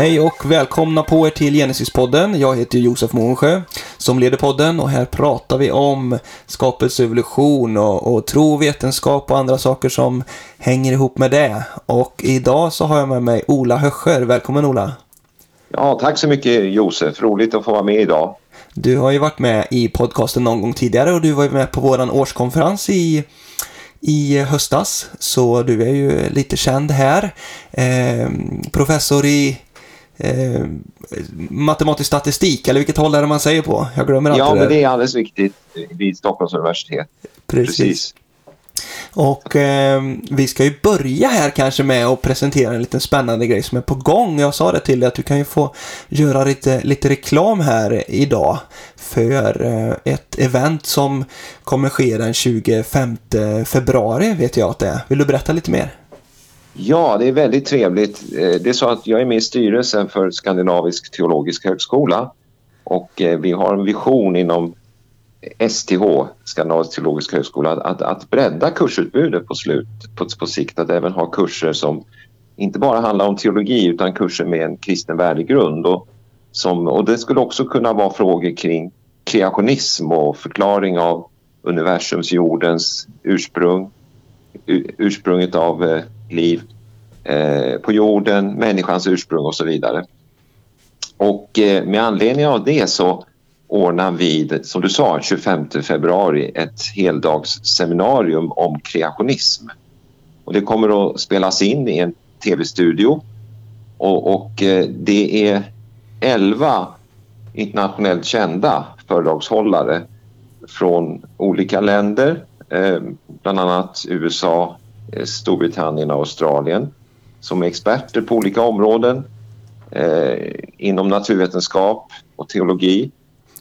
Hej och välkomna på er till Genesis-podden. Jag heter Josef Månsjö som leder podden och här pratar vi om skapelseevolution och, och tro, vetenskap och andra saker som hänger ihop med det. Och idag så har jag med mig Ola Höscher. Välkommen Ola! Ja, tack så mycket Josef. Roligt att få vara med idag. Du har ju varit med i podcasten någon gång tidigare och du var ju med på våran årskonferens i i höstas, så du är ju lite känd här. Eh, professor i eh, matematisk statistik, eller vilket håll är det man säger på? Jag glömmer alltid Ja, men det är alldeles viktigt vid Stockholms universitet. Precis. Precis. Och eh, vi ska ju börja här kanske med att presentera en liten spännande grej som är på gång. Jag sa det till dig att du kan ju få göra lite, lite reklam här idag för eh, ett event som kommer ske den 25 februari vet jag att det är. Vill du berätta lite mer? Ja, det är väldigt trevligt. Eh, det är så att jag är med i styrelsen för Skandinavisk teologisk högskola och eh, vi har en vision inom STH, Skandinavisk teologisk högskola, att, att bredda kursutbudet på, slut, på, på sikt. Att även ha kurser som inte bara handlar om teologi utan kurser med en kristen värdegrund. Och, som, och det skulle också kunna vara frågor kring kreationism och förklaring av universums, jordens ursprung, ursprunget av eh, liv eh, på jorden, människans ursprung och så vidare. Och eh, med anledning av det så ordnar vi, som du sa, 25 februari ett heldagsseminarium om kreationism. Och det kommer att spelas in i en tv-studio och, och eh, det är 11 internationellt kända föredragshållare från olika länder, eh, bland annat USA, Eh, Storbritannien och Australien som är experter på olika områden eh, inom naturvetenskap och teologi.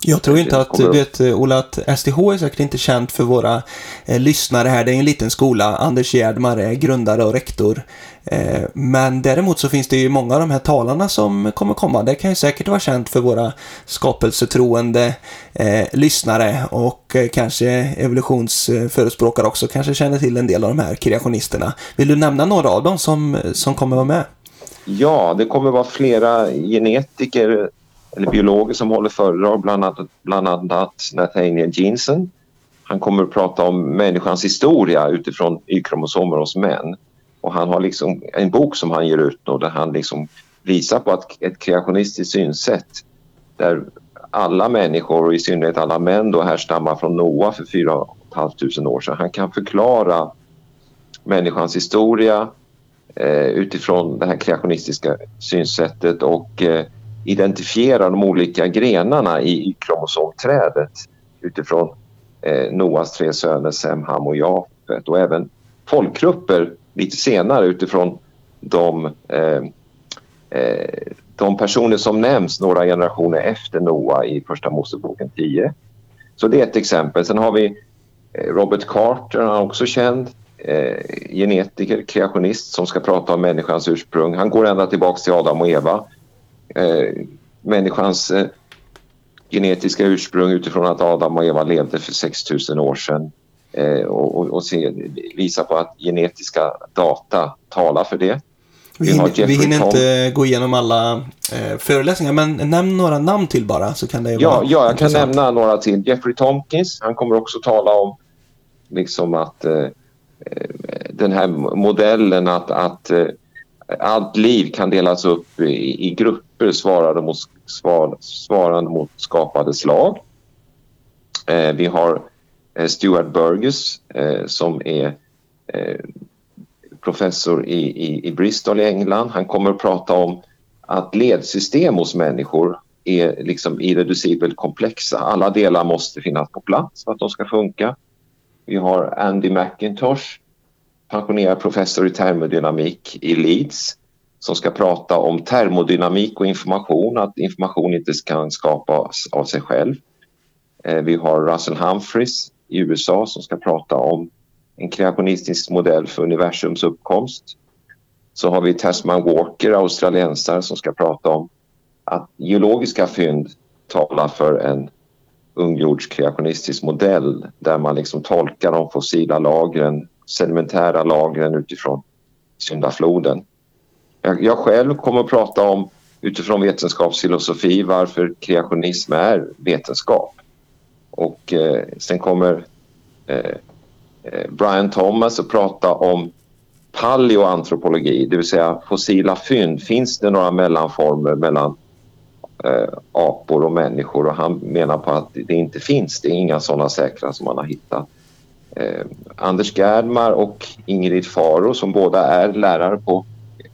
Jag tror inte att, du vet Ola, att STH är säkert inte känt för våra eh, lyssnare här. Det är en liten skola. Anders Gerdmar är grundare och rektor. Eh, men däremot så finns det ju många av de här talarna som kommer komma. Det kan ju säkert vara känt för våra skapelsetroende eh, lyssnare och eh, kanske evolutionsförespråkare också kanske känner till en del av de här kreationisterna. Vill du nämna några av dem som, som kommer vara med? Ja, det kommer vara flera genetiker eller biologer som håller föredrag, bland annat, bland annat Nathaniel Jensen. Han kommer att prata om människans historia utifrån Y-kromosomer hos män. Och han har liksom en bok som han ger ut då, där han liksom visar på att ett kreationistiskt synsätt där alla människor och i synnerhet alla män då härstammar från Noa för 4 500 år sedan. Han kan förklara människans historia eh, utifrån det här kreationistiska synsättet och eh, identifiera de olika grenarna i Y-kromosomträdet utifrån eh, Noas tre söner Sem, Ham och Jafet och även folkgrupper lite senare utifrån de, eh, eh, de personer som nämns några generationer efter Noa i Första Moseboken 10. Så det är ett exempel. Sen har vi eh, Robert Carter, han är också känd eh, genetiker, kreationist som ska prata om människans ursprung. Han går ända tillbaka till Adam och Eva. Eh, människans eh, genetiska ursprung utifrån att Adam och Eva levde för 6000 år sedan eh, och, och, och se, visa på att genetiska data talar för det. Vi hinner, vi hinner inte gå igenom alla eh, föreläsningar, men nämn några namn till bara så kan det Ja, vara ja, jag kan intressant. nämna några till. Jeffrey Tompkins, han kommer också tala om liksom att eh, eh, den här modellen att, att eh, allt liv kan delas upp i, i grupper svarande mot, svar, svarande mot skapade slag. Eh, vi har eh, Stuart Burgess eh, som är eh, professor i, i, i Bristol i England. Han kommer att prata om att ledsystem hos människor är liksom irreducibelt komplexa. Alla delar måste finnas på plats för att de ska funka. Vi har Andy McIntosh, pensionerad professor i termodynamik i Leeds som ska prata om termodynamik och information, att information inte kan skapas av sig själv. Eh, vi har Russell Humphreys i USA som ska prata om en kreationistisk modell för universums uppkomst. Så har vi Tasman Walker, australiensare, som ska prata om att geologiska fynd talar för en ungjordskreationistisk modell där man liksom tolkar de fossila lagren, sedimentära lagren utifrån syndafloden. Jag, själv kommer att prata om utifrån vetenskapsfilosofi varför kreationism är vetenskap. Och eh, sen kommer eh, eh, Brian Thomas att prata om paleoantropologi, det vill säga fossila fynd. Finns det några mellanformer mellan eh, apor och människor? Och han menar på att det inte finns. Det är inga sådana säkra som man har hittat. Eh, Anders Gerdmar och Ingrid Faro som båda är lärare på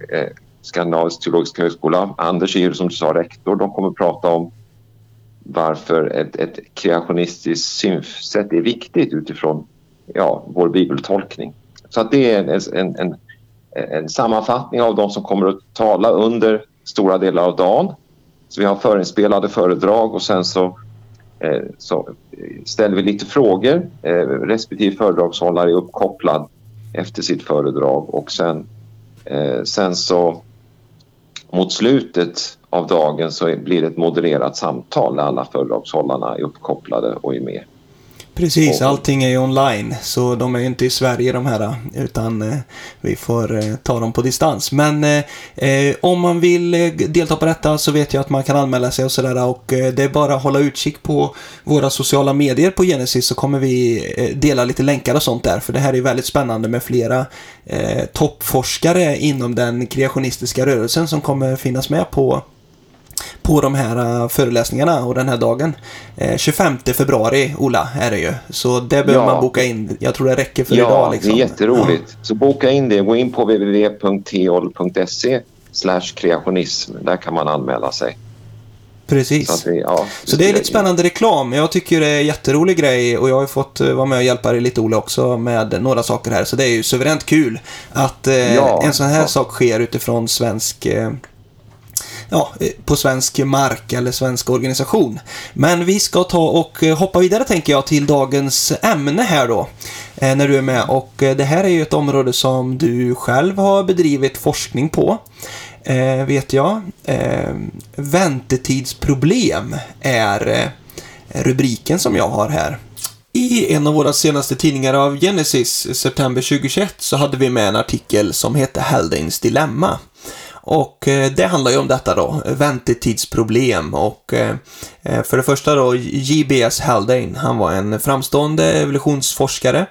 eh, Skandinavisk teologisk högskola. Anders är ju som du sa rektor. De kommer att prata om varför ett, ett kreationistiskt synsätt är viktigt utifrån ja, vår bibeltolkning. Så att det är en, en, en, en sammanfattning av de som kommer att tala under stora delar av dagen. Så vi har förinspelade föredrag och sen så, eh, så ställer vi lite frågor. Eh, respektive föredragshållare är uppkopplad efter sitt föredrag och sen, Eh, sen så mot slutet av dagen så blir det ett modererat samtal där alla föredragshållarna är uppkopplade och är med. Precis, allting är ju online. Så de är ju inte i Sverige de här, utan eh, vi får eh, ta dem på distans. Men eh, eh om man vill eh, delta på detta så vet jag att man kan anmäla sig och sådär. Och eh, det är bara att hålla utkik på våra sociala medier på Genesis så kommer vi dela lite länkar och sånt där. För det här är väldigt spännande med flera toppforskare inom den kreationistiska rörelsen som kommer finnas med på på de här uh, föreläsningarna och den här dagen. Eh, 25 februari, Ola, är det ju. Så det behöver ja. man boka in. Jag tror det räcker för ja, idag. Liksom. det är jätteroligt. Ja. Så boka in det. Gå in på www.teol.se kreationism. Där kan man anmäla sig. Precis. Så, det, ja, så det är lite spännande reklam. Jag tycker det är en jätterolig grej och jag har fått eh, vara med och hjälpa dig lite Ola också med några saker här. Så det är ju suveränt kul att eh, en sån här sak sker utifrån svensk eh, ja, eh, på svensk mark eller svensk organisation. Men vi ska ta och eh, hoppa vidare tänker jag till dagens ämne här då. Eh, när du är med och det här är ju ett område som du själv har bedrivit forskning på. Vet jag. Väntetidsproblem är rubriken som jag har här. I en av våra senaste tidningar av Genesis, september 2021, så hade vi med en artikel som hette Haldanes dilemma. Och eh, det handlar ju om detta då, väntetidsproblem och eh, eh, för det första då J.B.S. Haldane, han var en framstående evolutionsforskare.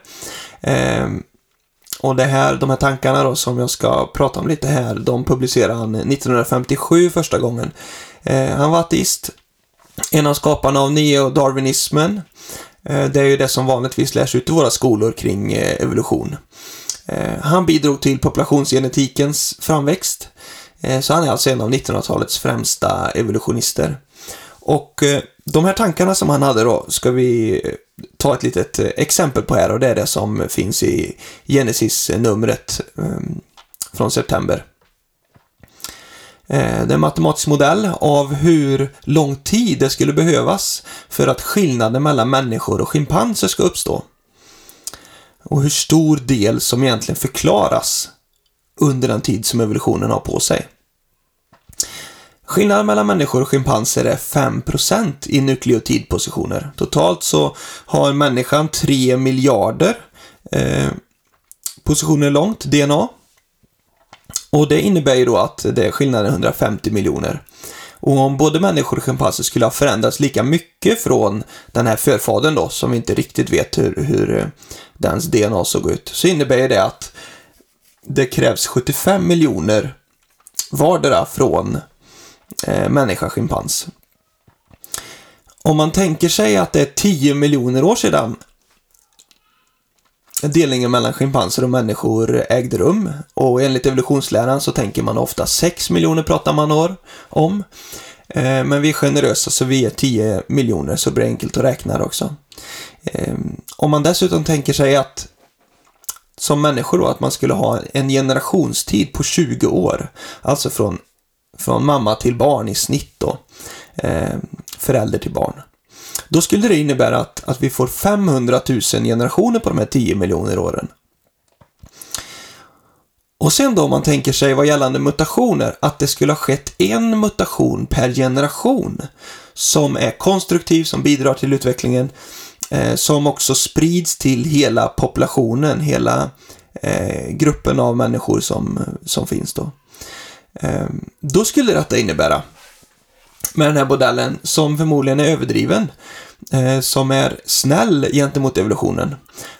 Ehm, och det här, de här tankarna då som jag ska prata om lite här, de publicerade han 1957 första gången. Ehm, han var ateist, en av skaparna av neodarwinismen. Ehm, det är ju det som vanligtvis lärs ut i våra skolor kring evolution. Han bidrog till populationsgenetikens framväxt. Eh, så han är alltså en av 1900-talets främsta evolutionister. Och eh, de här tankarna som han hade då ska vi eh, ta ett litet exempel på här och det är det som finns i Genesis-numret ehm, från september. Det är en matematisk modell av hur lång tid det skulle behövas för att skillnaden mellan människor och schimpanser ska uppstå. Och hur stor del som egentligen förklaras under den tid som evolutionen har på sig. Skillnaden mellan människor och schimpanser är 5% i nukleotidpositioner. Totalt så har människan 3 miljarder eh, positioner långt DNA. Och det innebär ju då att det är skillnaden 150 miljoner. Och om både människor och schimpanser skulle ha förändrats lika mycket från den här förfadern då, som vi inte riktigt vet hur, hur eh, dens DNA såg ut, så innebär det att det krävs 75 miljoner vardera från eh, människa schimpans. Om man tänker sig att det är 10 miljoner år sedan delningen mellan schimpanser och människor ägde rum och enligt evolutionsläran så tänker man ofta 6 miljoner pratar man år om. Eh, men vi är generösa så vi är 10 miljoner så det blir enkelt att räkna det också. Eh, om man dessutom tänker sig att som människor då, att man skulle ha en generationstid på 20 år. Alltså från från mamma till barn i snitt då, eh, förälder till barn. Då skulle det innebära att, att vi får 500 000 generationer på de här 10 miljoner åren. Och sen då om man tänker sig vad gällande mutationer, att det skulle ha skett en mutation per generation som är konstruktiv, som bidrar till utvecklingen, eh, som också sprids till hela populationen, hela eh, gruppen av människor som, som finns då. Ehm, då skulle detta innebära med den här modellen som förmodligen är överdriven. Eh, som är snäll gentemot evolutionen.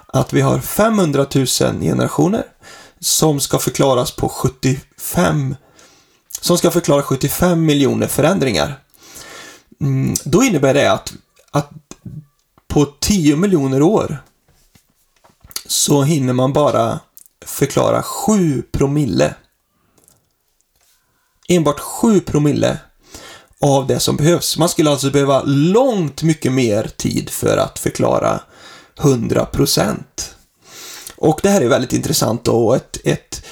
Att vi har 500 000 generationer som ska förklaras på 75 som ska förklara 75 miljoner förändringar. Mm, då innebär det att, att på 10 miljoner år så hinner man bara förklara 7 promille. Enbart 7 promille av det som behövs. Man skulle alltså behöva långt mycket mer tid för att förklara 100 procent. Och det här är väldigt intressant då. Ett, ett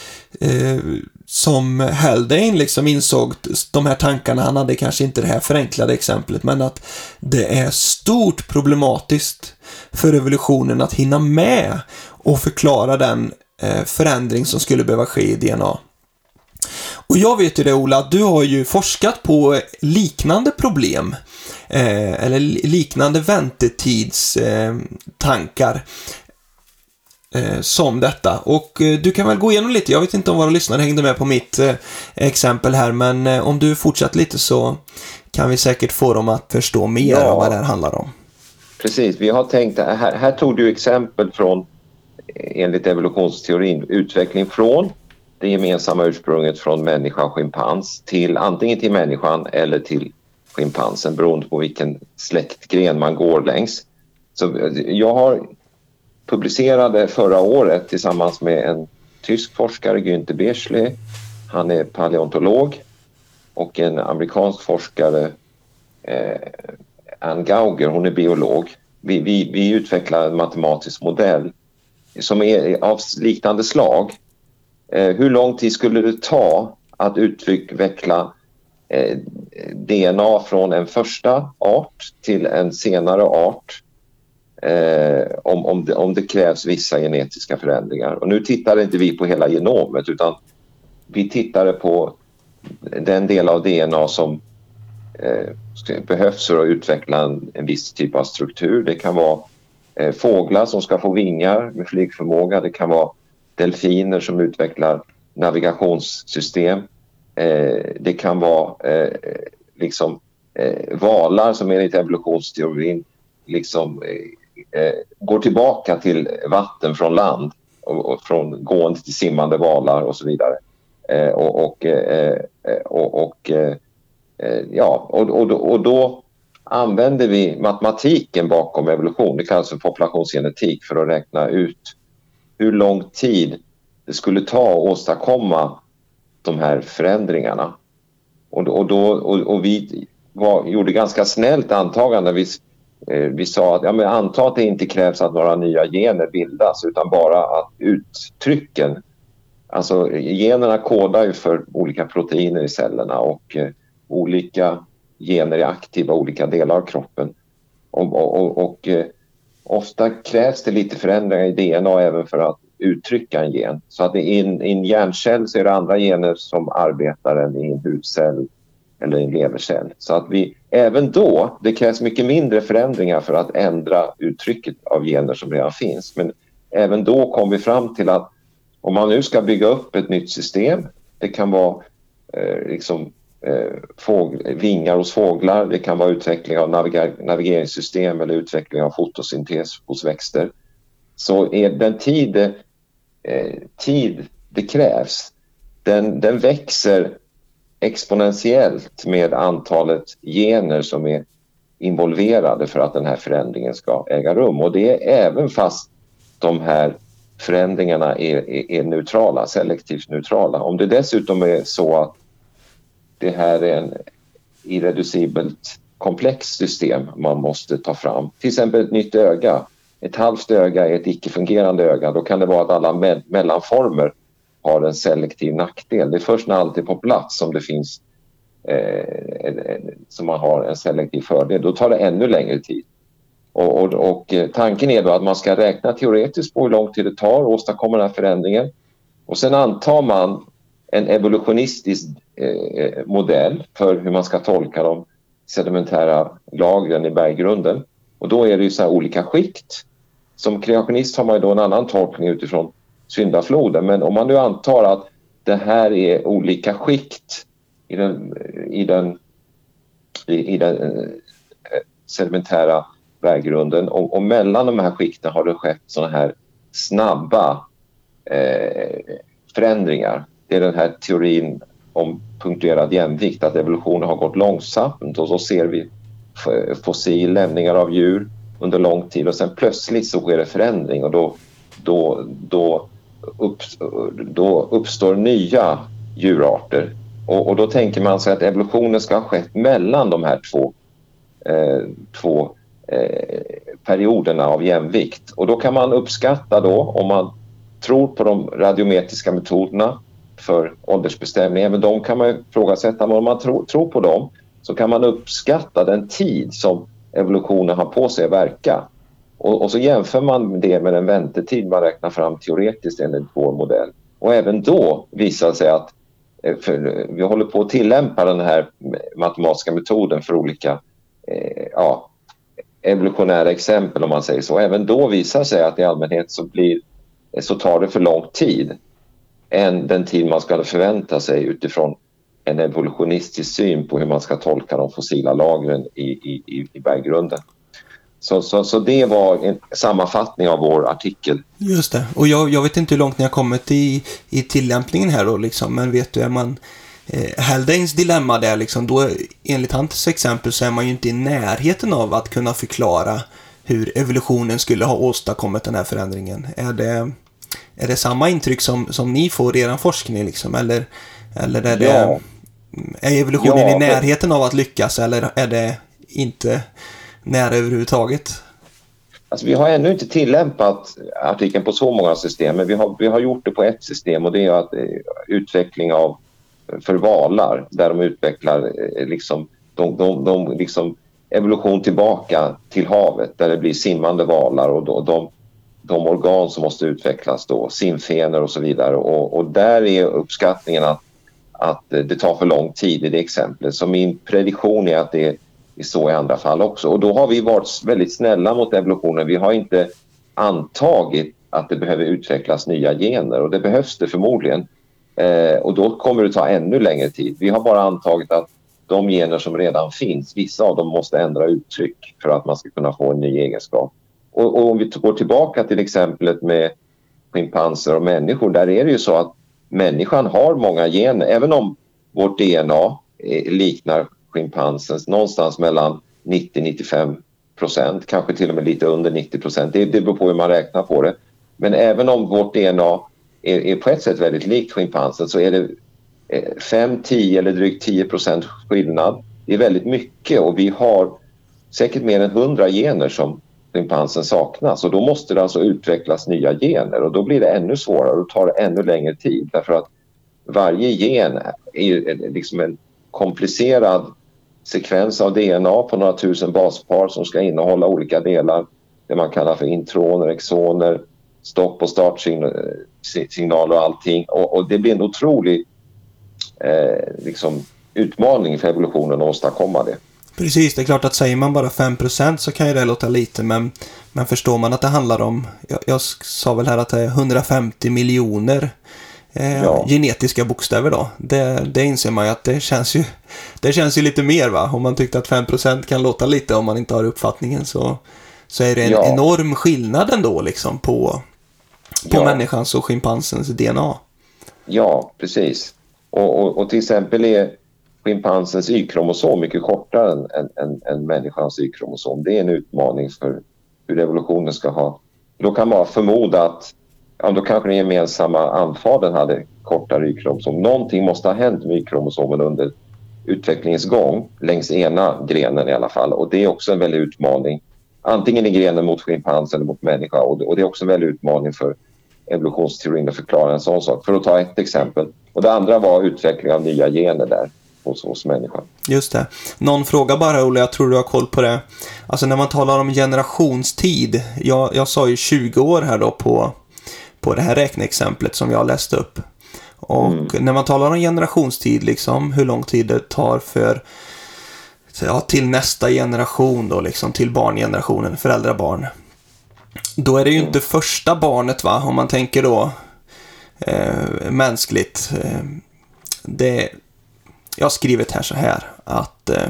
eh, som Haldane liksom insåg de här tankarna, han hade kanske inte det här förenklade exemplet, men att det är stort problematiskt för evolutionen att hinna med och förklara den eh, förändring som skulle behöva ske i DNA. Och jag vet ju det Ola, att du har ju forskat på liknande problem. Eh, eller liknande väntetidstankar. Eh, som detta. Och eh, du kan väl gå igenom lite, jag vet inte om våra lyssnare hängde med på mitt eh, exempel här, men eh, om du fortsätter lite så kan vi säkert få dem att förstå mer ja. vad det här handlar om. Precis, vi har tänkt, här, här tog du exempel från enligt evolutionsteorin utveckling från det gemensamma ursprunget från människa och schimpans till antingen till människan eller till schimpansen beroende på vilken släktgren man går längs. Så eh, jag har publicerade förra året tillsammans med en tysk forskare, Günther Beschle. Han är paleontolog och en amerikansk forskare, eh, Ann Gauger, hon är biolog. Vi, vi, vi utvecklar en matematisk modell som är av liknande slag Eh, hur lång tid skulle det ta att utveckla eh, DNA från en första art till en senare art eh, om, om, det, om det krävs vissa genetiska förändringar. Och nu tittade inte vi på hela genomet utan vi tittade på den del av DNA som eh, behövs för att utveckla en, en viss typ av struktur. Det kan vara eh, fåglar som ska få vingar med flygförmåga. Det kan vara delfiner som utvecklar navigationssystem. Eh, det kan vara eh, liksom eh, valar som enligt evolutionsteorin liksom eh, eh, går tillbaka till vatten från land och, och från gående till simmande valar och så vidare. Eh, och, och, eh, eh, och, och ja, och, och, och då använder vi matematiken bakom evolution, det kallas för populationsgenetik, för att räkna ut hur lång tid det skulle ta att åstadkomma de här förändringarna. Och, och, då, och, och vi var, gjorde ganska snällt antagande. Vi, eh, vi sa att ja, men anta att det inte krävs att några nya gener bildas utan bara att uttrycken, alltså generna kodar ju för olika proteiner i cellerna och eh, olika gener är aktiva i olika delar av kroppen. Och, och, och och eh, ofta krävs det lite förändringar i DNA även för att uttrycka en gen. Så att i en, i en hjärncell så är det andra gener som arbetar än i en hudcell eller en levercell. Så att vi, även då, det krävs mycket mindre förändringar för att ändra uttrycket av gener som redan finns. Men även då kom vi fram till att om man nu ska bygga upp ett nytt system, det kan vara eh, liksom, Eh, fågl, vingar hos fåglar, det kan vara utveckling av navigeringssystem eller utveckling av fotosyntes hos växter. Så är den tid, eh, tid det krävs, den, den växer exponentiellt med antalet gener som är involverade för att den här förändringen ska äga rum. Och det är även fast de här förändringarna är, är, är neutrala, selektivt neutrala. Om det dessutom är så att det här är en irreducibelt komplext system man måste ta fram. Till exempel ett nytt öga. Ett halvt öga är ett icke-fungerande öga. Då kan det vara att alla me mellanformer har en selektiv nackdel. Det är först när allt är på plats som det finns eh, som man har en selektiv fördel. Då tar det ännu längre tid. Och, och, och, eh, tanken är då att man ska räkna teoretiskt på hur lång tid det tar att åstadkomma den här förändringen. Och sen antar man en evolutionistisk eh, eh, modell för hur man ska tolka de sedimentära lagren i berggrunden. Och då är det ju så olika skikt. Som kreationist har man då en annan tolkning utifrån syndafloden. Men om man nu antar att det här är olika skikt i den, eh, i den i, i den eh, sedimentära berggrunden och, och, mellan de här skikten har det skett såna här snabba eh, förändringar. Det är den här teorin om punktuerad jämvikt, att evolutionen har gått långsamt och så ser vi fossil lämningar av djur under lång tid och sen plötsligt så sker det förändring och då, då, då, upp, då uppstår nya djurarter. Och, och, då tänker man sig att evolutionen ska ha skett mellan de här två, eh, två eh, perioderna av jämvikt. Och då kan man uppskatta då, om man tror på de radiometriska metoderna för åldersbestämning, även de kan man ifrågasätta, men om man tror, tror på dem så kan man uppskatta den tid som evolutionen har på sig att verka. Och, och, så jämför man det med den väntetid man räknar fram teoretiskt enligt vår modell. Och även då visar det sig att eh, eh, vi håller på att tillämpa den här matematiska metoden för olika eh, ja, evolutionära exempel om man säger så. Även då visar det sig att i allmänhet så, blir, så tar det för lång tid än den tid man skulle förvänta sig utifrån en evolutionistisk syn på hur man ska tolka de fossila lagren i, i, i berggrunden. Så, så, så det var en sammanfattning av vår artikel. Just det. Och jag, jag vet inte hur långt ni har kommit i, i tillämpningen här då, liksom. men vet du, är man eh, Haldanes dilemma där, liksom, då, enligt hans exempel så är man ju inte i närheten av att kunna förklara hur evolutionen skulle ha åstadkommit den här förändringen. Är det, är det samma intryck som, som ni får i er forskning, liksom? eller, eller är det... Ja. Är evolutionen ja, i närheten men... av att lyckas eller är det inte nära överhuvudtaget? Alltså, vi har ännu inte tillämpat artikeln på så många system, men vi har, vi har gjort det på ett system och det är att, eh, utveckling av för valar där de utvecklar eh, liksom, de, de, de, liksom evolution tillbaka till havet där det blir simmande valar och då, de, de organ som måste utvecklas då, simfenor och så vidare. Och, och där är uppskattningen att att det tar för lång tid i det exemplet. Så min prediktion är att det är så i andra fall också. Och då har vi varit väldigt snälla mot evolutionen. Vi har inte antagit att det behöver utvecklas nya gener och det behövs det förmodligen. Eh, och då kommer det ta ännu längre tid. Vi har bara antagit att de gener som redan finns, vissa av dem måste ändra uttryck för att man ska kunna få en ny egenskap. Och, och om vi går tillbaka till exemplet med schimpanser och människor, där är det ju så att människan har många gener. Även om vårt DNA eh, liknar schimpansens någonstans mellan 90-95 procent, kanske till och med lite under 90 procent. Det, det beror på hur man räknar på det. Men även om vårt DNA är, är på ett sätt väldigt likt schimpansen så är det eh, 5, 10 eller drygt 10 procent skillnad. Det är väldigt mycket och vi har säkert mer än 100 gener som schimpansen saknas. Och då måste det alltså utvecklas nya gener. Och då blir det ännu svårare. Och tar det ännu längre tid. Därför att varje gen är liksom en komplicerad sekvens av DNA på några tusen baspar som ska innehålla olika delar. Det man kallar för introner, exoner, stopp och startsignaler eh, och allting. Och, och det blir en otrolig eh, liksom, utmaning för evolutionen att åstadkomma det. Precis, det är klart att säger man bara 5% så kan ju det låta lite, men, men förstår man att det handlar om, jag, jag sa väl här att det är 150 miljoner eh, ja. genetiska bokstäver då. Det, det inser man ju att det känns ju, det känns ju lite mer va. Om man tyckte att 5% kan låta lite om man inte har uppfattningen så, så är det en ja. enorm skillnad ändå liksom på, på ja. människans och schimpansens DNA. Ja, precis. Och, och, och till exempel är schimpansens Y-kromosom mycket kortare än, än, än, än människans Y-kromosom. Det är en utmaning för hur evolutionen ska ha... Då kan man förmoda att ja, då kanske den gemensamma anfadern hade kortare Y-kromosom. Någonting måste ha hänt med Y-kromosomen under utvecklingens gång längs ena grenen i alla fall och det är också en väldig utmaning. Antingen i grenen mot schimpans eller mot människa och det, och det är också en väldig utmaning för evolutionsteorin att förklara en sån sak. För att ta ett exempel. Och det andra var utveckling av nya gener där hos oss människan. Just det. Någon fråga bara, Olle, jag tror du har koll på det. Alltså när man talar om generationstid, jag, jag sa ju 20 år här då på, på det här räkneexemplet som jag läste upp. Och mm. när man talar om generationstid, liksom hur lång tid det tar för ja, till nästa generation då, liksom till barngenerationen, föräldrabarn. Då är det ju mm. inte första barnet va, om man tänker då eh, mänskligt. Eh, det, jag har skrivit här så här att eh,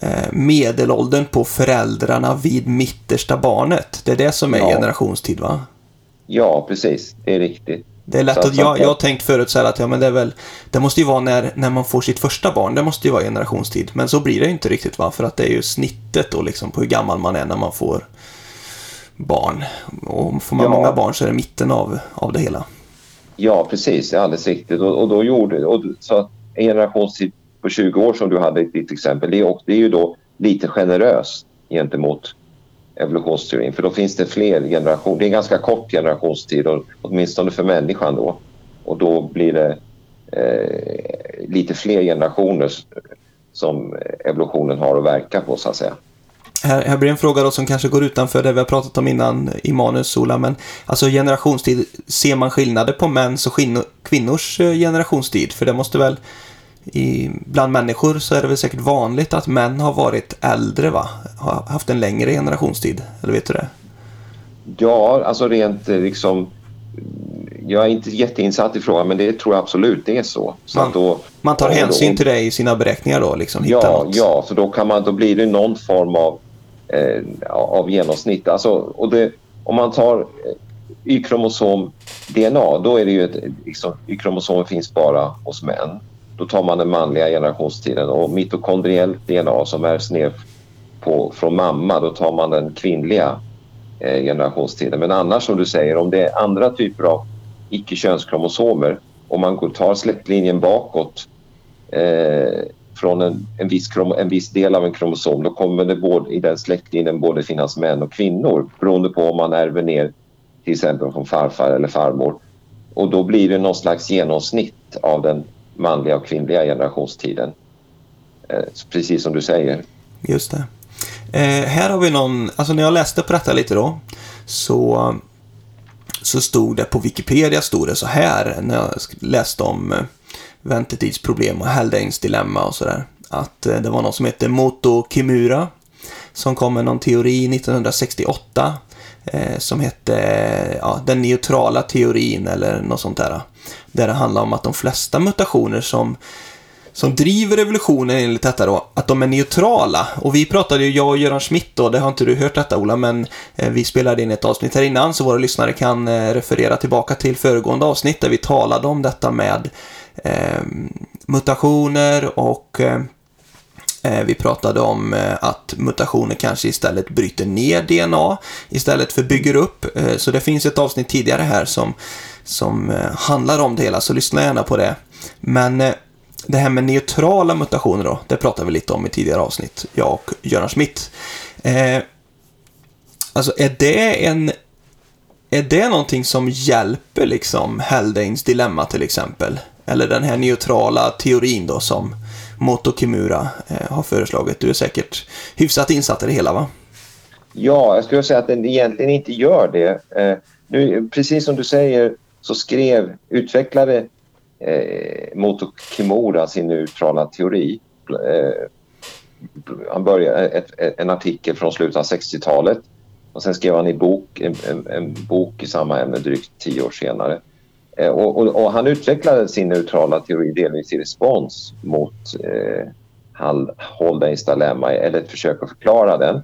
eh, medelåldern på föräldrarna vid mittersta barnet. Det är det som är Ja. generationstid va? Ja, precis. Det är riktigt. Det är lätt att- jag, jag har tänkt förut så här att ja, men det är väl Det måste ju vara när, när man får sitt första barn. Det måste ju vara generationstid. Men så blir det ju inte riktigt va? För att det är ju snittet då liksom på hur gammal man är när man får barn. Och får man Ja. många barn så är det mitten av, av det hela. Ja, precis. Det är alldeles riktigt. Och, och då gjorde... Och, så att en generationstid på 20 år som du hade i ditt exempel, det är, och det är ju då lite generöst gentemot evolutionsteorin. För då finns det fler generationer. Det är en ganska kort generationstid, och, åtminstone för människan då. Och då blir det eh, lite fler generationer som evolutionen har att verka på, så att säga. Här, här blir en fråga då som kanske går utanför det vi har pratat om innan i manus, Ola. Men alltså generationstid, ser man skillnader på mäns och kvinnors eh, generationstid? För det måste väl, i, bland människor så är det väl säkert vanligt att män har varit äldre, va? Har haft en längre generationstid. Eller vet du det? Ja, alltså rent eh, liksom... Jag är inte jätteinsatt i frågan, men det tror jag absolut det är så. så Man- då, Man tar och då- hänsyn till det i sina beräkningar då, liksom? Ja, något. ja, så då, kan man, då blir det någon form av, eh, av genomsnitt. Alltså, och det, om man tar eh, Y-kromosom-DNA, då är det ju ett, liksom, Y-kromosomer finns bara hos män. Då tar man den manliga generationstiden och mitokondriellt DNA som ärvs ner på, från mamma, då tar man den kvinnliga eh, generationstiden. Men annars som du säger, om det är andra typer av icke-könskromosomer, om man går- tar släktlinjen bakåt eh, från en, en, viss krom, en viss del av en kromosom, då kommer det både, i den släktlinjen både finnas män och kvinnor beroende på om man ärver ner till exempel från farfar eller farmor. Och då blir det någon slags genomsnitt av den manliga och kvinnliga generationstiden. Eh, precis som du säger. Just det. Eh, här har vi någon, alltså när jag läste på detta lite då, så, så stod det på Wikipedia stod det så här när jag läste om eh, väntetidsproblem och Haldanes dilemma och sådär. Att eh, det var någon som hette Moto Kimura som kom med någon teori 1968 eh, som hette ja, den neutrala teorin eller något sånt där. Där det handlar om att de flesta mutationer som som driver evolutionen enligt detta då, att de är neutrala. Och vi pratade ju, jag och Göran Schmidt då, det har inte du hört detta Ola, men eh, vi spelade in ett avsnitt här innan så våra lyssnare kan eh, referera tillbaka till föregående avsnitt där vi talade om detta med eh, mutationer och eh, eh, vi pratade om att mutationer kanske istället bryter ner DNA istället för bygger upp. Så det finns ett avsnitt tidigare här som, som eh, handlar om det hela, så lyssna gärna på det. Men eh, det här med neutrala mutationer då, det pratade vi lite om i tidigare avsnitt, jag och Göran Schmidt. Eh, alltså är det en... Är det någonting som hjälper liksom Haldanes dilemma till exempel? Eller den här neutrala teorin då som Moto Kimura eh, har föreslagit. Du är säkert hyfsat insatt i det hela va? Ja, jag skulle säga att den egentligen inte gör det. Eh, nu, precis som du säger så skrev, utvecklade eh, Moto Kimura sin neutrala teori. Eh, han började eh, ett, ett, en artikel från slutet av 60-talet och sen skrev han i bok, en, en, en bok i samma ämne drygt tio år senare. Eh, och, och, och han utvecklade sin neutrala teori delvis i respons mot eh, Hal- dilemma eller ett försök att förklara den.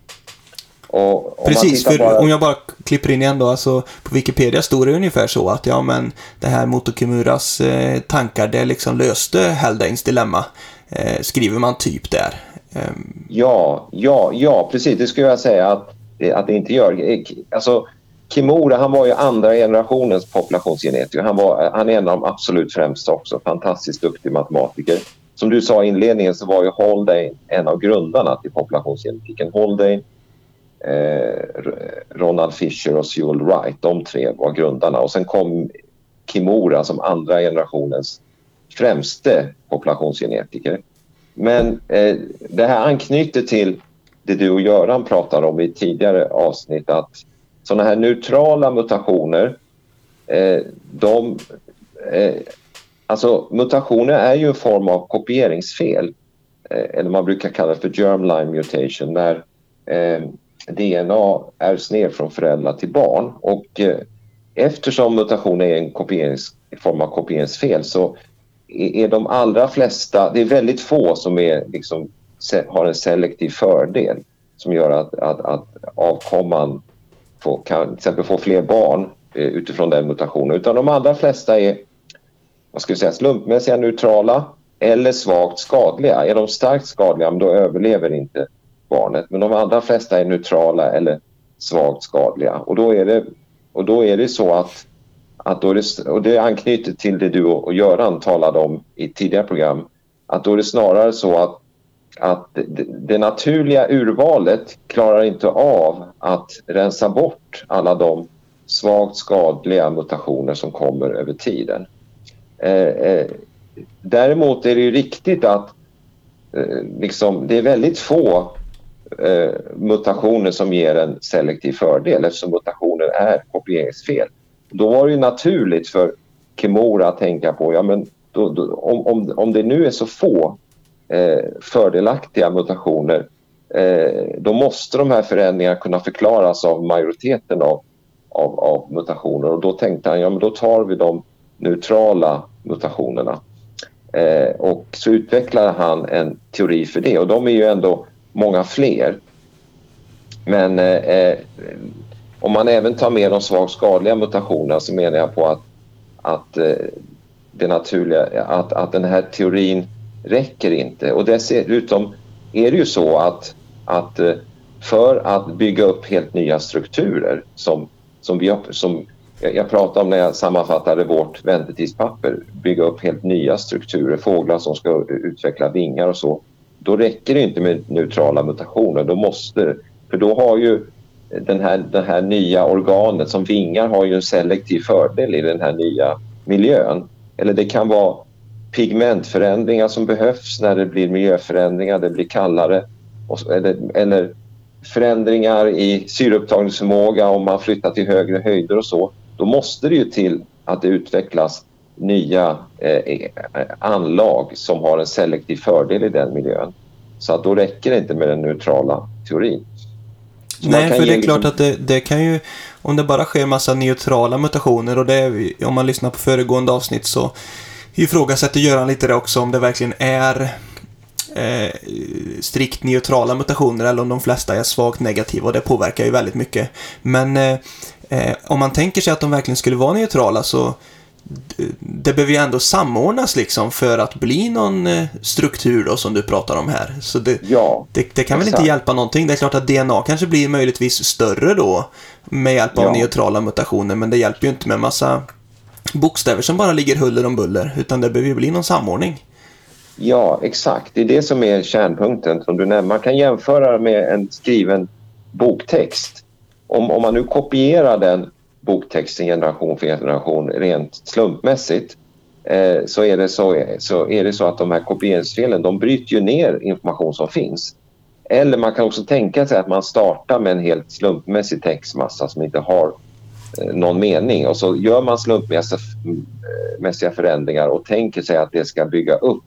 Och Precis, för bara- om jag bara klipper in igen då, alltså på Wikipedia står det ungefär så att ja men det här Moto Kimuras eh, tankar, det liksom löste Haldanes dilemma. Eh, skriver man typ där. Ehm, Ja, ja, ja, precis. Det skulle jag säga att, att det inte gör. Eh, Alltså, Kimura han var ju andra generationens populationsgenetiker. Han, var, han är en av de absolut främsta också. Fantastiskt duktig matematiker. Som du sa i inledningen så var ju Haldane en av grundarna till populationsgenetiken. Haldane, Eh, Ronald Fisher och Sewell Wright, de tre var grundarna. Och sen kom Kimura som andra generationens främste populationsgenetiker. Men eh, det här anknyter till det du och Göran pratade om i ett tidigare avsnitt att sådana här neutrala mutationer eh, de eh, alltså mutationer är ju en form av kopieringsfel eh, eller man brukar kalla det för germline mutation när eh, DNA ärvs ner från föräldrar till barn och eh, eftersom mutationen är en kopierings, en form av kopieringsfel så är de allra flesta, det är väldigt få som är liksom har en selektiv fördel som gör att, att, att avkomman får, kan till exempel få fler barn eh, utifrån den mutationen. Utan de allra flesta är vad ska vi säga, slumpmässiga, neutrala eller svagt skadliga. Är de starkt skadliga, då överlever inte barnet. Men de allra flesta är neutrala eller svagt skadliga. Och då är det, och då är det så att, att då det, och det anknyter till det du och Göran talade om i tidigare program, att då är det snarare så att, att det, det naturliga urvalet klarar inte av att rensa bort alla de svagt skadliga mutationer som kommer över tiden. Eh, eh, däremot är det ju riktigt att eh, liksom, det är väldigt få eh, mutationer som ger en selektiv fördel eftersom mutationer är kopieringsfel. Då var det ju naturligt för Kimura att tänka på ja, men då, då, om, om, om det nu är så få eh, fördelaktiga mutationer eh, då måste de här förändringarna kunna förklaras av majoriteten av, av, av mutationer och då tänkte han ja, men då tar vi de neutrala mutationerna. Eh, och så utvecklade han en teori för det och de är ju ändå många fler. Men eh, eh, om man även tar med de svagt skadliga mutationerna så menar jag på att, att eh, det naturliga, att, att den här teorin räcker inte. Och dessutom är det ju så att, att eh, för att bygga upp helt nya strukturer som, som, vi, som jag pratade om när jag sammanfattade vårt väntetidspapper, bygga upp helt nya strukturer, fåglar som ska utveckla vingar och så. Då räcker det inte med neutrala mutationer, då måste, för då har ju den här, det här nya organet som vingar har ju en selektiv fördel i den här nya miljön. Eller det kan vara pigmentförändringar som behövs när det blir miljöförändringar, det blir kallare. eller, eller förändringar i syreupptagningsförmåga om man flyttar till högre höjder och så då måste det ju till att det utvecklas nya eh, anlag som har en selektiv fördel i den miljön. Så att då räcker det inte med den neutrala teorin. Så Nej, för det är klart att det, det, kan ju, om det bara sker massa neutrala mutationer och det, om man lyssnar på föregående avsnitt så ifrågasätter Göran lite det också om det verkligen är eh, strikt neutrala mutationer eller om de flesta är svagt negativa och det påverkar ju väldigt mycket. Men eh, Eh, om man tänker sig att de verkligen skulle vara neutrala så det behöver ju ändå samordnas liksom för att bli någon eh, struktur då som du pratar om här. Så det, ja, det, det kan väl inte hjälpa någonting. Det är klart att DNA kanske blir möjligtvis större då med hjälp av ja. neutrala mutationer men det hjälper ju inte med massa bokstäver som bara ligger huller om buller utan det behöver ju bli någon samordning. Ja, exakt. Det är det som är kärnpunkten som du nämner. Man kan jämföra med en skriven boktext om, om man nu kopierar den boktexten generation för generation rent slumpmässigt eh, så, är det så, så är det så att de här kopieringsfelen de bryter ju ner information som finns. Eller man kan också tänka sig att man startar med en helt slumpmässig textmassa som inte har eh, någon mening och så gör man slumpmässiga eh, förändringar och tänker sig att det ska bygga upp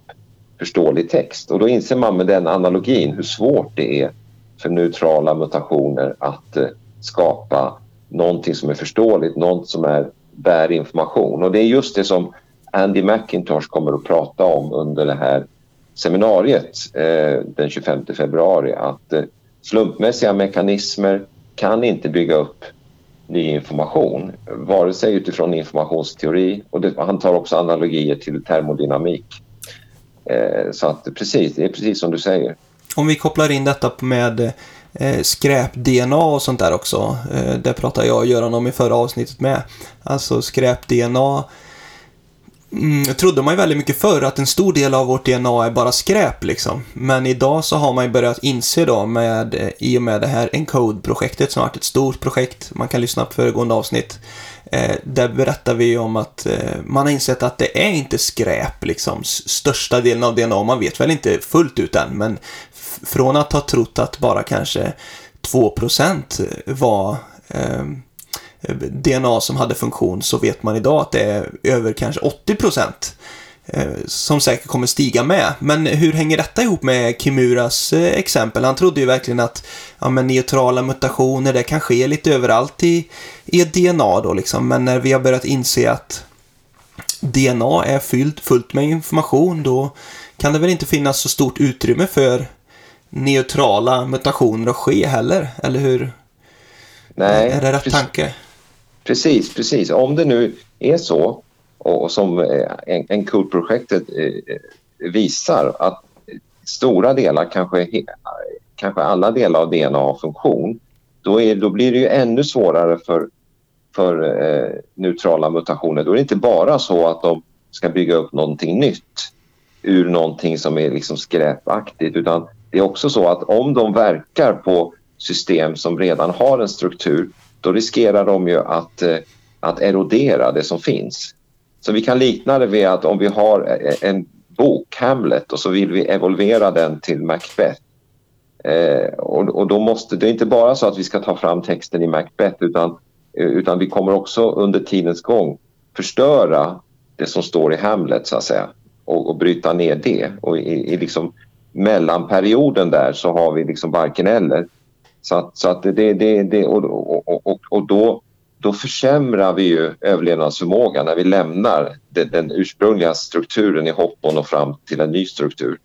förståelig text. Och då inser man med den analogin hur svårt det är för neutrala mutationer att eh, skapa någonting som är förståeligt, något som är, bär information. Och det är just det som Andy McIntosh kommer att prata om under det här seminariet eh, den 25 februari. Att eh, slumpmässiga mekanismer kan inte bygga upp ny information, vare sig utifrån informationsteori och det, han tar också analogier till termodynamik. Eh, så att precis, det är precis som du säger. Om vi kopplar in detta med eh, eh, skräp-DNA och sånt där också. Eh, det pratade jag och Göran om i förra avsnittet med. Alltså skräp-DNA mm, trodde man ju väldigt mycket förr att en stor del av vårt DNA är bara skräp liksom. Men idag så har man ju börjat inse då med, eh, i och med det här Encode-projektet som har varit ett stort projekt, man kan lyssna på föregående avsnitt. Eh, där berättar vi om att eh, man har insett att det är inte skräp liksom, största delen av DNA. Man vet väl inte fullt ut än, men från att ha trott att bara kanske 2% var ehm, eh, DNA som hade funktion så vet man idag att det är över kanske 80 procent som säkert kommer stiga med. Men hur hänger detta ihop med Kimuras eh, exempel? Han trodde ju verkligen att ja, men neutrala mutationer, det kan ske lite överallt i, i DNA då liksom. Men när vi har börjat inse att DNA är fyllt fullt med information då kan det väl inte finnas så stort utrymme för neutrala mutationer att ske heller, eller hur? Nej, är det rätt precis, tanke? Precis, precis. Om det nu är så och som eh, en, Encode-projektet eh, visar att stora delar, kanske, kanske alla delar av DNA har funktion, då, är, då blir det ju ännu svårare för, för eh, neutrala mutationer. Då är det inte bara så att de ska bygga upp någonting nytt ur någonting som är liksom skräpaktigt utan det är också så att om de verkar på system som redan har en struktur då riskerar de ju att, eh, att erodera det som finns. Så vi kan likna det vid att om vi har e- e- en bok, Hamlet, och så vill vi evolvera den till Macbeth. Eh, och, och, då måste det är inte bara så att vi ska ta fram texten i Macbeth utan, eh, utan vi kommer också under tidens gång förstöra det som står i Hamlet så att säga och, och bryta ner det. Och i, i liksom mellanperioden där så har vi liksom varken eller. Så att, så att det, det, det och, och, och, och då, då försämrar vi ju överlevnadsförmågan när vi lämnar den, den ursprungliga strukturen i hopp om att fram till en ny struktur.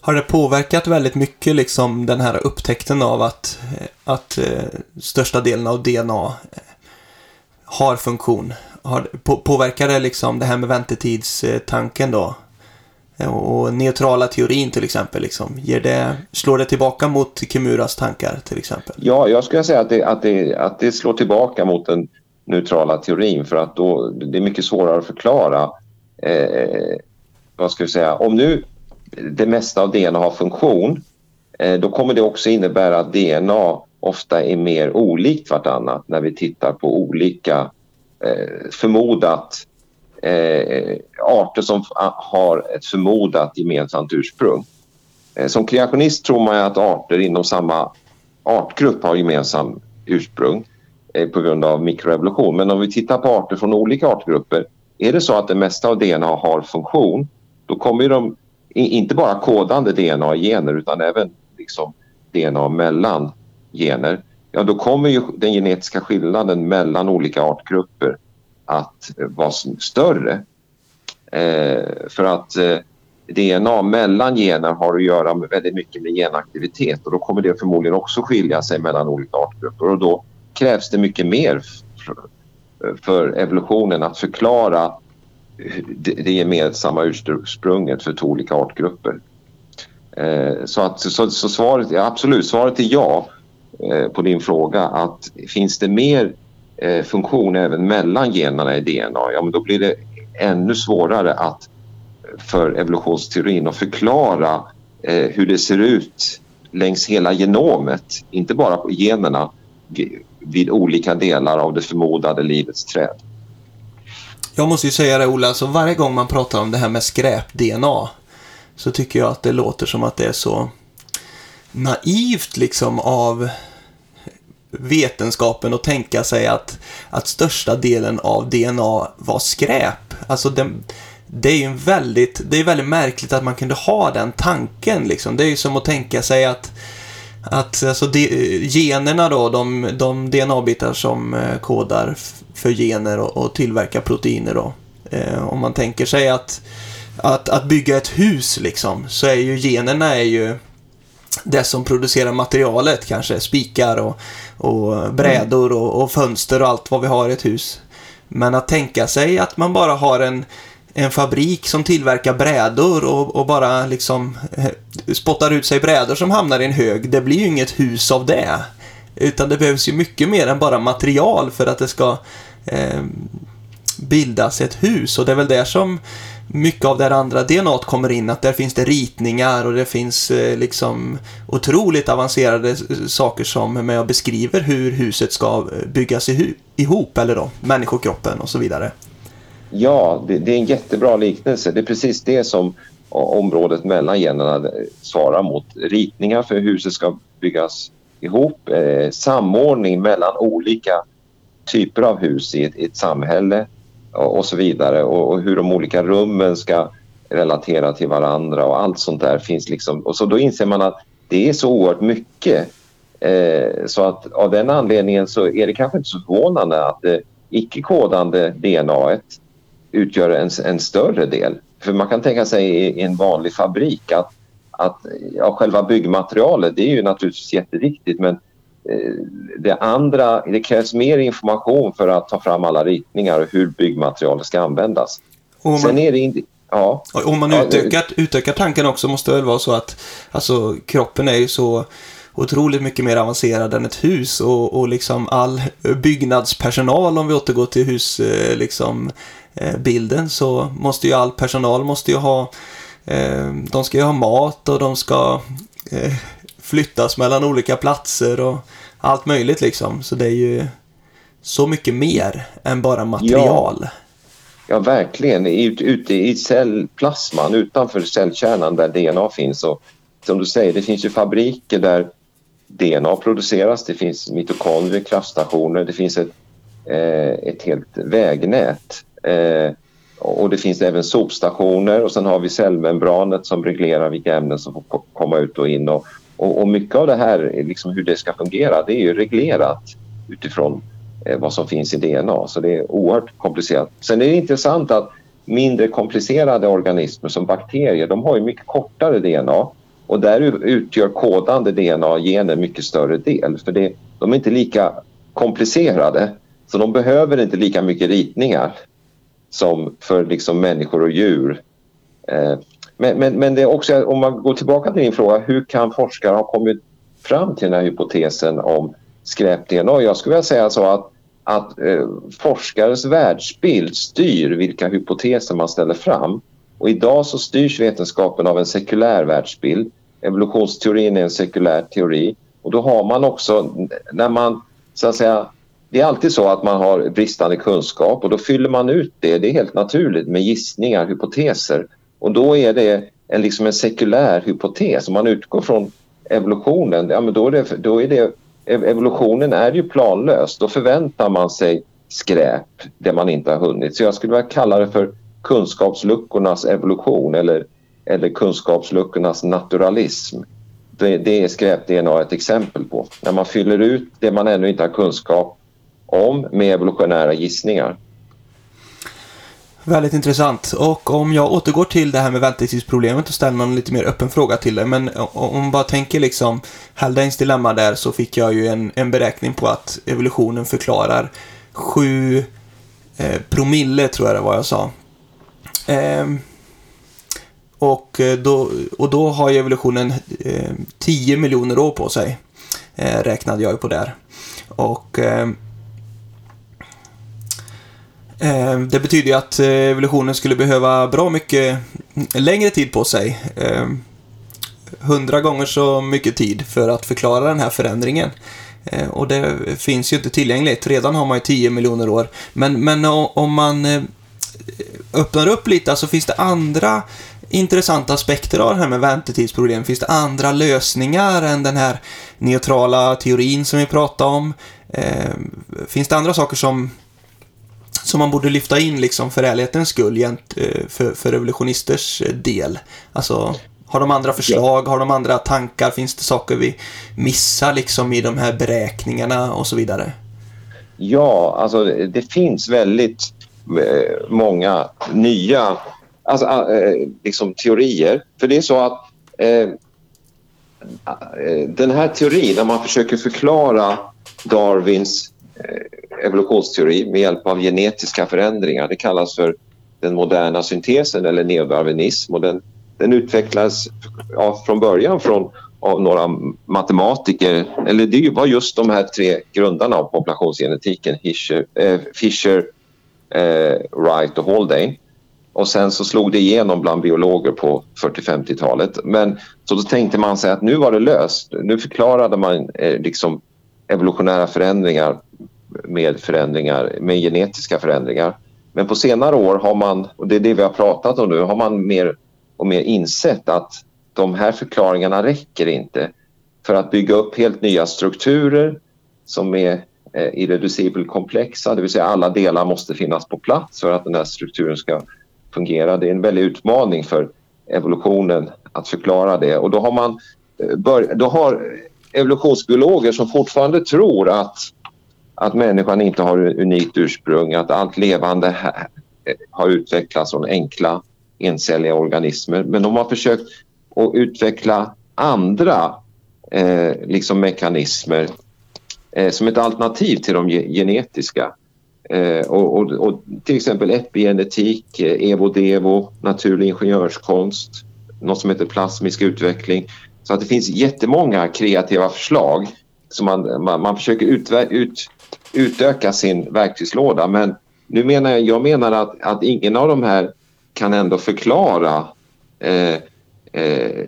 Har det påverkat väldigt mycket liksom den här upptäckten av att, eh, att eh, största delen av DNA eh, har funktion? Har, på, påverkar det liksom det här med väntetidstanken eh, då? Eh, och neutrala teorin till exempel, liksom, ger det, slår det tillbaka mot Kimuras tankar till exempel? Ja, jag skulle säga att det, att det, att det slår tillbaka mot den neutrala teorin för att då, det är mycket svårare att förklara. Eh, vad ska vi säga, om nu det mesta av DNA har funktion eh, då kommer det också innebära att DNA ofta är mer olikt vartannat när vi tittar på olika eh, förmodat eh, arter som har ett förmodat gemensamt ursprung. Eh, som kreationist tror man att arter inom samma artgrupp har gemensam ursprung eh, på grund av mikroevolution. Men om vi tittar på arter från olika artgrupper är det så att det mesta av DNA har funktion då kommer de inte bara kodande DNA i gener utan även liksom DNA mellan gener. Ja, då kommer ju den genetiska skillnaden mellan olika artgrupper att vara större. Eh, för att eh, DNA mellan gener har att göra med väldigt mycket med genaktivitet och då kommer det förmodligen också skilja sig mellan olika artgrupper och då krävs det mycket mer för evolutionen att förklara det gemensamma ursprunget för två olika artgrupper. Eh, så, att, så, så svaret är absolut, svaret är ja eh, på din fråga att finns det mer eh, funktion även mellan generna i DNA, ja men då blir det ännu svårare att för evolutionsteorin att förklara eh, hur det ser ut längs hela genomet, inte bara på generna vid olika delar av det förmodade livets träd. Jag måste ju säga det Ola, så varje gång man pratar om det här med skräp-DNA så tycker jag att det låter som att det är så naivt liksom av vetenskapen att tänka sig att, att största delen av DNA var skräp. Alltså det, det är ju väldigt, det är väldigt märkligt att man kunde ha den tanken liksom. Det är ju som att tänka sig att att alltså de, generna då, de, de DNA-bitar som eh, kodar för gener och, och tillverkar proteiner då. Eh, om man tänker sig att, att, att bygga ett hus liksom, så är ju generna är ju det som producerar materialet, kanske spikar och, och brädor och, och, fönster och allt vad vi har i ett hus. Men att tänka sig att man bara har en, en fabrik som tillverkar brädor och, och bara liksom eh, spottar ut sig brädor som hamnar i en hög, det blir ju inget hus av det. Utan det behövs ju mycket mer än bara material för att det ska eh, bildas ett hus. Och det är väl där som mycket av det andra DNA kommer in, att där finns det ritningar och det finns eh, liksom otroligt avancerade saker som med och beskriver hur huset ska eh, byggas ihop, eller då människokroppen och så vidare. Ja, det, det, är en jättebra liknelse. Det är precis det som området mellan generna eh, svarar mot. Ritningar för hur huset ska byggas ihop, eh, samordning mellan olika typer av hus i ett, i ett samhälle och, så vidare och, och, hur de olika rummen ska relatera till varandra och allt sånt där finns liksom. Och så då inser man att det är så oerhört mycket eh, så att av den anledningen så är det kanske inte så förvånande att det icke-kodande DNA utgör en, en större del. För man kan tänka sig i en vanlig fabrik att, att ja, själva byggmaterialet det är ju naturligtvis jätteviktigt men det andra, det krävs mer information för att ta fram alla ritningar och hur byggmaterialet ska användas. man, Sen är det ja. Om man utökar, utökar tanken också måste det väl vara så att alltså, kroppen är ju så otroligt mycket mer avancerad än ett hus och, och liksom all byggnadspersonal om vi återgår till hus eh, liksom eh, bilden så måste ju all personal måste ju ha eh, de ska ju ha mat och de ska flyttas mellan olika platser och allt möjligt liksom så det är ju så mycket mer än bara material. Ja. Ja, verkligen. Ute i cellplasman utanför cellkärnan där DNA finns. Och som du säger, det finns ju fabriker där DNA produceras, det finns mitokondrier, kraftstationer, det finns ett, eh, ett helt vägnät. Eh, och det finns även sopstationer och sen har vi cellmembranet som reglerar vilka ämnen som får komma ut och in. Och, och, och mycket av det här, liksom hur det ska fungera, det är ju reglerat utifrån eh, vad som finns i DNA. Så det är oerhört komplicerat. Sen är det intressant att mindre komplicerade organismer som bakterier, de har ju mycket kortare DNA och där utgör kodande DNA-gener mycket större del för det, de är inte lika komplicerade så de behöver inte lika mycket ritningar som för liksom människor och djur. Eh, men, men, men det är också, om man går tillbaka till din fråga, hur kan forskare ha kommit fram till den här hypotesen om skräp-DNA? Jag skulle vilja säga så att, att eh, forskares världsbild styr vilka hypoteser man ställer fram. Och idag så styrs vetenskapen av en sekulär världsbild. Evolutionsteorin är en sekulär teori och då har man också, när man så att säga, det är alltid så att man har bristande kunskap och då fyller man ut det, det är helt naturligt, med gissningar, hypoteser. Och då är det en, liksom en sekulär hypotes. Om man utgår från evolutionen, ja, men då är det, då är det, evolutionen är ju planlös. Då förväntar man sig skräp, det man inte har hunnit. Så jag skulle vilja kalla det för kunskapsluckornas evolution eller, eller kunskapsluckornas naturalism. Det, det är skräp-DNA ett exempel på. När man fyller ut det man ännu inte har kunskap om med evolutionära gissningar. Väldigt intressant. Och om jag återgår till det här med väntetidsproblemet och ställer en lite mer öppen fråga till dig. Men om man bara tänker liksom Haldanes dilemma där så fick jag ju en, en beräkning på att evolutionen förklarar sju eh, promille, tror jag det var jag sa, ehm, Eh, och, då, och då har ju evolutionen eh, 10 miljoner år på sig, eh, räknade jag ju på där. Och ehm, Ehm, det betyder ju att eh, evolutionen skulle behöva bra mycket längre tid på sig. Ehm, hundra gånger så mycket tid för att förklara den här förändringen. Ehm, och det finns ju inte tillgängligt. Redan har man ju 10 miljoner år. Men, men om man eh, öppnar upp lite, alltså finns det andra intressanta aspekter av det här med väntetidsproblem? Finns det andra lösningar än den här neutrala teorin som vi pratade om? Finns det andra saker som, som man borde lyfta in liksom för ärlighetens skull eh, för, för revolutionisters eh, del? Alltså, har de andra förslag? Har de andra tankar? Finns det saker vi missar liksom i de här beräkningarna och så vidare? Ja, alltså det finns väldigt eh, många nya alltså, liksom teorier. För det är så att eh, den här teorin, när man försöker förklara Darwins evolutionsteori med hjälp av genetiska förändringar, det kallas för den moderna syntesen eller neodarwinism och den, den utvecklades ja, från början från av några matematiker, eller det var just de här tre grundarna av populationsgenetiken, Fischer, eh, Fischer eh, Wright och Haldane. Och sen så slog det igenom bland biologer på 40-50-talet. Men så då tänkte man sig att nu var det löst. Nu förklarade man eh, liksom evolutionära förändringar med förändringar, med genetiska förändringar. Men på senare år har man, och det är det vi har pratat om nu, har man mer och mer insett att de här förklaringarna räcker inte för att bygga upp helt nya strukturer som är eh, irreducibel komplexa, det vill säga alla delar måste finnas på plats för att den här strukturen ska fungera. Det är en väldig utmaning för evolutionen att förklara det och då har man eh, bör, då har evolutionsbiologer som fortfarande tror att, att människan inte har unikt ursprung, att allt levande här, eh, har utvecklats från enkla encelliga organismer. Men de har försökt att utveckla andra eh, liksom mekanismer eh, som ett alternativ till de genetiska. Eh, och, och, och, till exempel epigenetik, eh, evo-devo, naturlig ingenjörskonst, något som heter plasmisk utveckling. Så att det finns jättemånga kreativa förslag som man, man, man försöker utver, ut, utöka sin verktygslåda. Men nu menar jag, jag menar att, att ingen av de här kan ändå förklara eh, eh,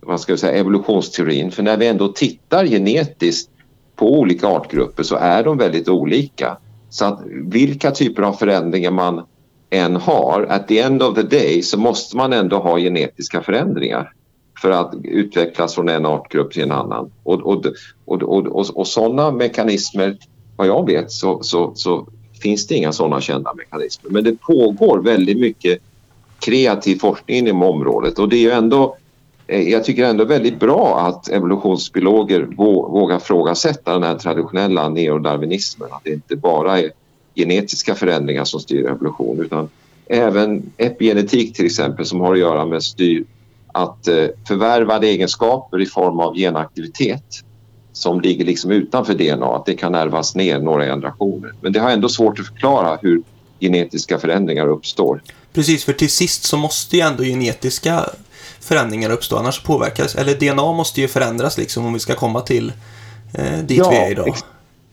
vad ska jag säga, evolutionsteorin. För när vi ändå tittar genetiskt på olika artgrupper så är de väldigt olika. Så att vilka typer av förändringar man än har, at the end of the day så måste man ändå ha genetiska förändringar för att utvecklas från en artgrupp till en annan. Och, och, och, och, och, och sådana mekanismer, vad jag vet, så, så, så finns det inga sådana kända mekanismer. Men det pågår väldigt mycket kreativ forskning inom området och det är ju ändå eh, jag tycker ändå väldigt bra att evolutionsbiologer vågar frågasätta den här traditionella neodarwinismen. Att det inte bara är genetiska förändringar som styr evolution utan även epigenetik till exempel som har att göra med styr att eh, förvärvade egenskaper i form av genaktivitet som ligger liksom utanför DNA, att det kan ärvas ner några generationer. Men det har ändå svårt att förklara hur genetiska förändringar uppstår. Precis, för till sist så måste ju ändå genetiska förändringar uppstå, annars påverkas, eller DNA måste ju förändras liksom om vi ska komma till eh, dit ja, vi är idag. Ex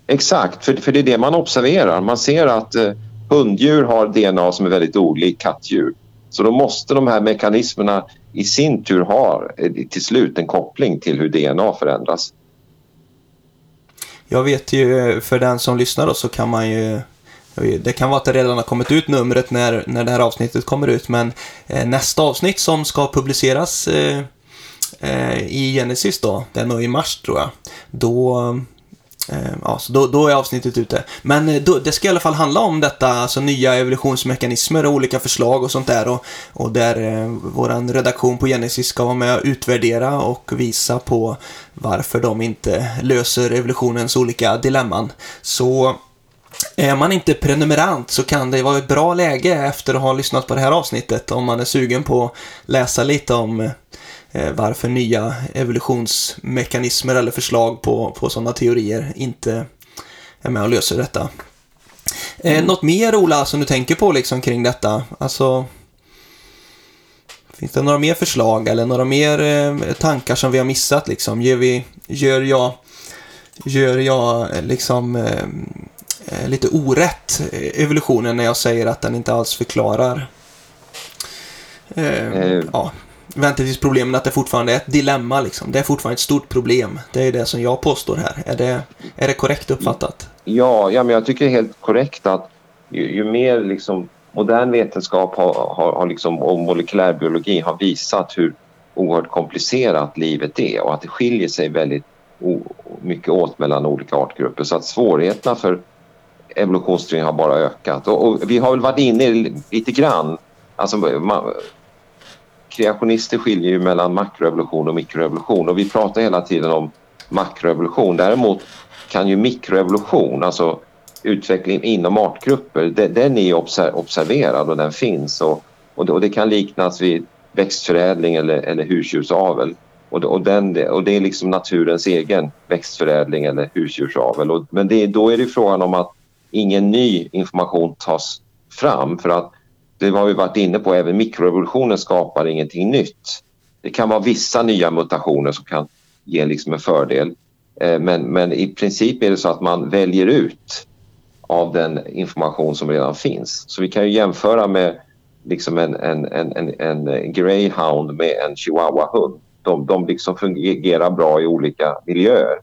exakt, för, för det är det man observerar. Man ser att eh, hunddjur har DNA som är väldigt olikt kattdjur. Så då måste de här mekanismerna i sin tur ha eh, till slut en koppling till hur DNA förändras. Jag vet ju, eh, för den som lyssnar då, så kan man ju det kan vara att det redan har kommit ut numret när, när det här avsnittet kommer ut, men eh, nästa avsnitt som ska publiceras eh, eh, i Genesis då, det är nog i mars tror jag, då Ehm, ja, så då, då är avsnittet ute. Men eh, då, det ska i alla fall handla om detta, alltså nya evolutionsmekanismer och olika förslag och sånt där. Och, och där eh, vår redaktion på Genesis ska vara med och utvärdera och visa på varför de inte löser evolutionens olika dilemman. Så är man inte prenumerant så kan det vara ett bra läge efter att ha lyssnat på det här avsnittet om man är sugen på att läsa lite om Eh, varför nya evolutionsmekanismer eller förslag på, på sådana teorier inte är med och löser detta. Eh, mm. något mer Ola som du tänker på liksom kring detta? Alltså, finns det några mer förslag eller några mer eh, tankar som vi har missat liksom? Gör, vi, gör jag, gör jag liksom eh, eh lite orätt evolutionen när jag säger att den inte alls förklarar eh, ja, väntetidsproblemen att det fortfarande är ett dilemma liksom. Det är fortfarande ett stort problem. Det är det som jag påstår här. Är det, är det korrekt uppfattat? Ja, ja men jag tycker det är helt korrekt att ju, ju mer liksom modern vetenskap har, har, har liksom, och molekylärbiologi har visat hur oerhört komplicerat livet är och att det skiljer sig väldigt mycket åt mellan olika artgrupper så att svårigheterna för evolutionsteorin har bara ökat. Och, och, vi har väl varit inne lite grann, alltså man, kreationister skiljer ju mellan makroevolution och mikroevolution och vi pratar hela tiden om makroevolution. Däremot kan ju mikroevolution, alltså utvecklingen inom artgrupper, den är observerad och den finns och, och det kan liknas vid växtförädling eller, eller husdjursavel. Och, och, den, och det är liksom naturens egen växtförädling eller husdjursavel. Och, men det, då är det frågan om att ingen ny information tas fram för att det har vi varit inne på, även mikrorevolutionen skapar ingenting nytt. Det kan vara vissa nya mutationer som kan ge liksom en fördel. Eh, men, men i princip är det så att man väljer ut av den information som redan finns. Så vi kan ju jämföra med liksom en, en, en, en, en greyhound med en chihuahua-hund. De, de liksom fungerar bra i olika miljöer.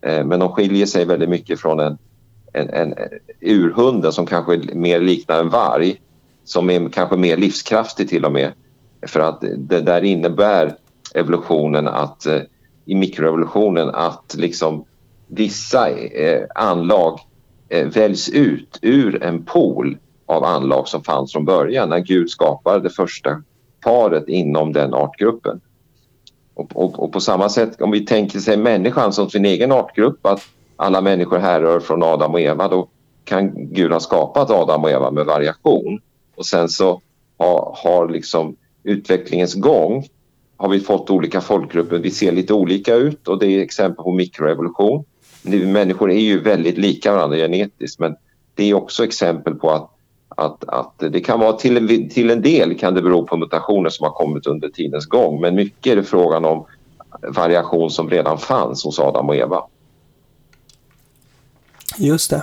Eh, men de skiljer sig väldigt mycket från en, en, en urhund som kanske mer liknar en varg som är kanske mer livskraftig till och med. För att det där innebär evolutionen att eh, i mikroevolutionen att liksom vissa eh, anlag eh, väljs ut ur en pool av anlag som fanns från början när Gud skapade det första paret inom den artgruppen. Och, och, och, på samma sätt om vi tänker sig människan som sin egen artgrupp att alla människor härrör från Adam och Eva då kan Gud ha skapat Adam och Eva med variation och sen så har, har liksom utvecklingens gång har vi fått olika folkgrupper. Vi ser lite olika ut och det är exempel på mikroevolution. Människor är ju väldigt lika varandra genetiskt men det är också exempel på att, att, att det kan vara till en, till en del kan det bero på mutationer som har kommit under tidens gång men mycket är det frågan om variation som redan fanns hos Adam och Eva. Just det.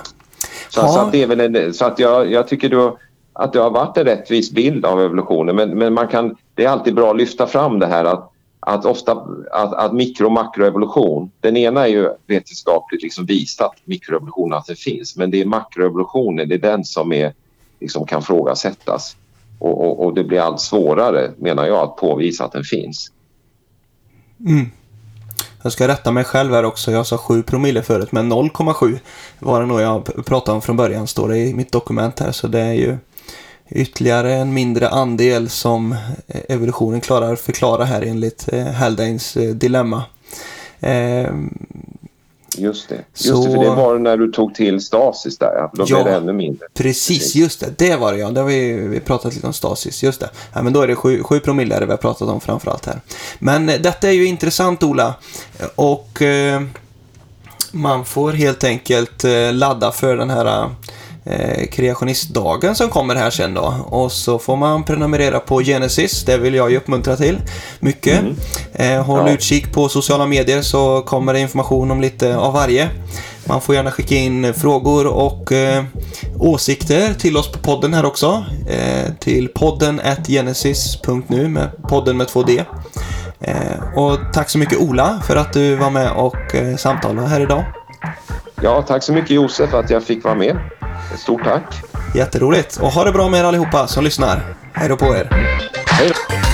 Så, ja. så att det är väl en, så att jag, jag tycker du, att det har varit en rättvis bild av evolutionen men, men man kan, det är alltid bra att lyfta fram det här att, att ofta att, att mikro och makroevolution, den ena är ju vetenskapligt liksom visat mikroevolutionen, att det alltså finns men det är makroevolutionen, det är den som är, liksom kan frågasättas och, och, och det blir allt svårare menar jag att påvisa att den finns. Mm. Jag ska rätta mig själv här också. Jag sa 7 promille förut, men 0,7 var det nog jag pratade om från början, står det i mitt dokument här. Så det är ju ytterligare en mindre andel som evolutionen klarar förklara här enligt eh, Haldanes eh, dilemma. Ehm, Just det. Just så... det, för det var när du tog till stasis där, ja. Då ja, blev det ännu mindre. Precis, just det. Det var det ja. Det har vi, vi pratat lite om stasis, just det. Ja, men då är det 7, 7 promille vi har pratat om framförallt här. Men eh, detta är ju intressant Ola. Och eh, man får helt enkelt eh, ladda för den här eh, kreationistdagen som kommer här sen då. Och så får man prenumerera på Genesis, det vill jag ju uppmuntra till mycket. Mm. Eh, håll ja. utkik på sociala medier så kommer det information om lite av varje. Man får gärna skicka in frågor och eh, åsikter till oss på podden här också. Eh, till podden genesis.nu med podden med 2D. Eh, och tack så mycket Ola för att du var med och eh, samtalade här idag. Ja, tack så mycket Josef för att jag fick vara med. Stort tack. Jätteroligt. Och ha det bra med er allihopa som lyssnar. Hej då på er. Hej då.